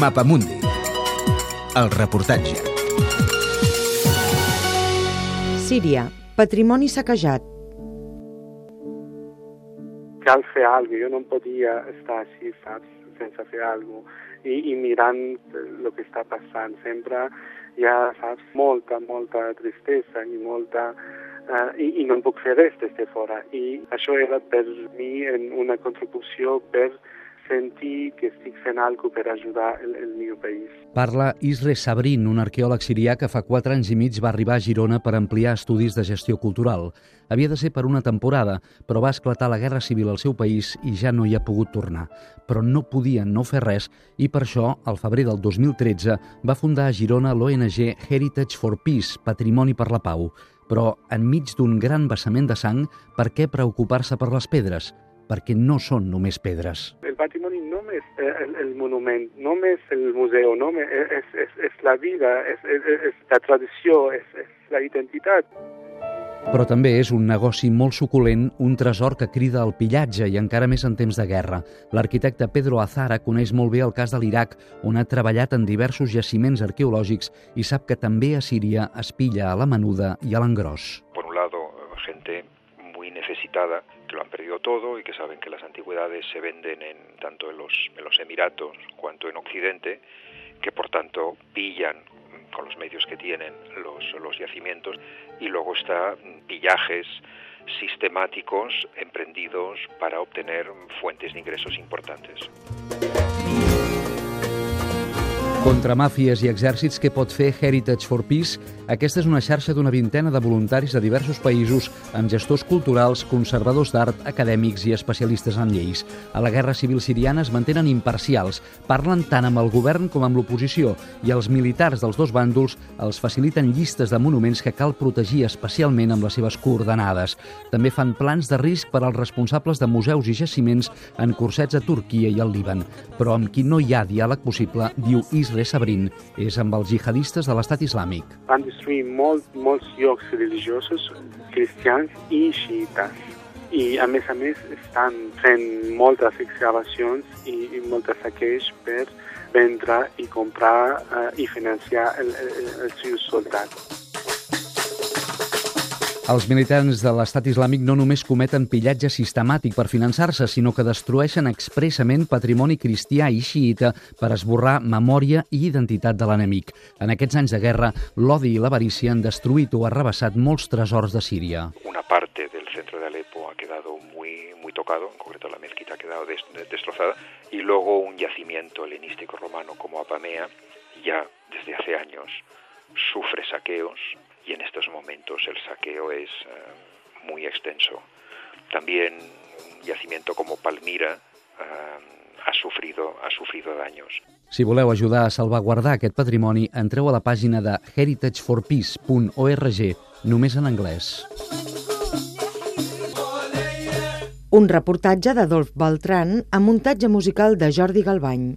Mapamundi. El reportatge. Síria, patrimoni saquejat. Cal fer alguna cosa, jo no podia estar així, saps, sense fer alguna cosa. I, i mirant el que està passant, sempre hi ha, saps, molta, molta tristesa i molta... Uh, i, i no em puc fer res des de fora. I això era per mi en una contribució per sentir que estic fent alguna per ajudar el, el meu país. Parla Isre Sabrin, un arqueòleg sirià que fa quatre anys i mig va arribar a Girona per ampliar estudis de gestió cultural. Havia de ser per una temporada, però va esclatar la Guerra Civil al seu país i ja no hi ha pogut tornar. Però no podia no fer res i per això, al febrer del 2013, va fundar a Girona l'ONG Heritage for Peace, Patrimoni per la Pau. Però, enmig d'un gran vessament de sang, per què preocupar-se per les pedres? Perquè no són només pedres. El patrimoni només el, el monument, només el museu, només, és, és, és la vida, és, és, és la tradició, és, és la identitat. Però també és un negoci molt suculent, un tresor que crida al pillatge i encara més en temps de guerra. L'arquitecte Pedro Azara coneix molt bé el cas de l'Iraq, on ha treballat en diversos jaciments arqueològics i sap que també a Síria es pilla a la menuda i a l'engròs. Por un lado, gente muy necesitada que lo han perdido todo y que saben que las antigüedades se venden en, tanto en los, en los Emiratos cuanto en Occidente, que por tanto pillan con los medios que tienen los, los yacimientos y luego está pillajes sistemáticos emprendidos para obtener fuentes de ingresos importantes. Contra màfies i exèrcits que pot fer Heritage for Peace, aquesta és una xarxa d'una vintena de voluntaris de diversos països amb gestors culturals, conservadors d'art, acadèmics i especialistes en lleis. A la Guerra Civil Siriana es mantenen imparcials, parlen tant amb el govern com amb l'oposició i els militars dels dos bàndols els faciliten llistes de monuments que cal protegir especialment amb les seves coordenades. També fan plans de risc per als responsables de museus i jaciments en cursets a Turquia i al Líban. Però amb qui no hi ha diàleg possible, diu Is Isre Sabrin és amb els jihadistes de l'estat islàmic. Van destruir molt, molts llocs religiosos cristians i xiites. I, a més a més, estan fent moltes excavacions i, i moltes saqueig per vendre i comprar uh, i financiar el, el, els seus soldats. Els militants de l'estat islàmic no només cometen pillatge sistemàtic per finançar-se, sinó que destrueixen expressament patrimoni cristià i xiita per esborrar memòria i identitat de l'enemic. En aquests anys de guerra, l'odi i l'avarícia han destruït o arrabassat molts tresors de Síria. Una parte del centro de Alepo ha quedado muy, muy tocado, en concreto la mezquita ha quedado des, destrozada, y luego un yacimiento helenístico romano como Apamea, ya desde hace años sufre saqueos, y en estos momentos el saqueo es uh, muy extenso. También un yacimiento como Palmira uh, ha, sufrido, ha sufrido daños. Si voleu ajudar a salvaguardar aquest patrimoni, entreu a la pàgina de heritageforpeace.org, només en anglès. Un reportatge d'Adolf Beltran amb muntatge musical de Jordi Galbany.